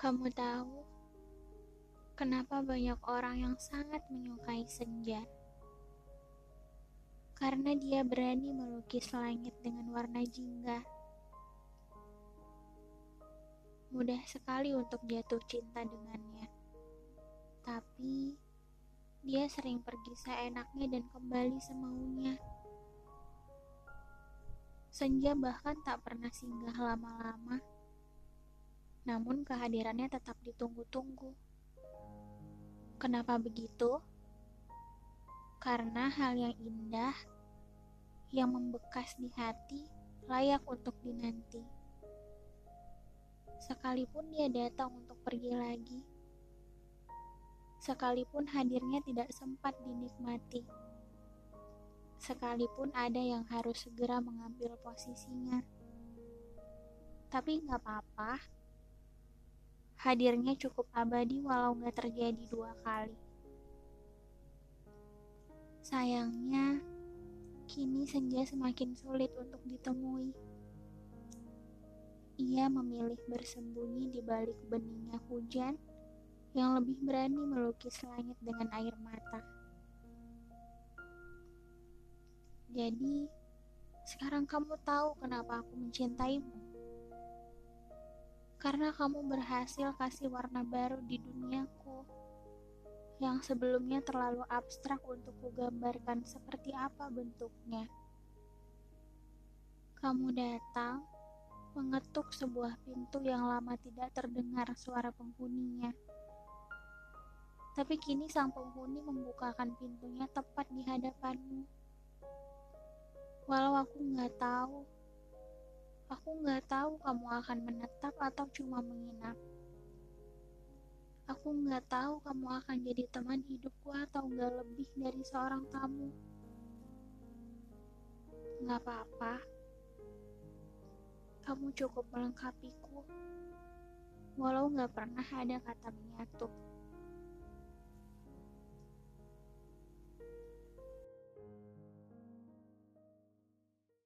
Kamu tahu kenapa banyak orang yang sangat menyukai senja? Karena dia berani melukis langit dengan warna jingga. Mudah sekali untuk jatuh cinta dengannya. Tapi dia sering pergi seenaknya dan kembali semaunya. Senja bahkan tak pernah singgah lama-lama namun kehadirannya tetap ditunggu-tunggu. Kenapa begitu? Karena hal yang indah yang membekas di hati layak untuk dinanti. Sekalipun dia datang untuk pergi lagi, sekalipun hadirnya tidak sempat dinikmati, sekalipun ada yang harus segera mengambil posisinya. Tapi nggak apa-apa, hadirnya cukup abadi walau nggak terjadi dua kali. Sayangnya, kini senja semakin sulit untuk ditemui. Ia memilih bersembunyi di balik beningnya hujan yang lebih berani melukis langit dengan air mata. Jadi, sekarang kamu tahu kenapa aku mencintaimu karena kamu berhasil kasih warna baru di duniaku yang sebelumnya terlalu abstrak untuk kugambarkan seperti apa bentuknya. Kamu datang, mengetuk sebuah pintu yang lama tidak terdengar suara penghuninya. Tapi kini sang penghuni membukakan pintunya tepat di hadapanmu. Walau aku nggak tahu Aku nggak tahu kamu akan menetap atau cuma menginap. Aku nggak tahu kamu akan jadi teman hidupku atau nggak lebih dari seorang tamu. Nggak apa-apa. Kamu cukup melengkapiku. Walau nggak pernah ada kata menyatu.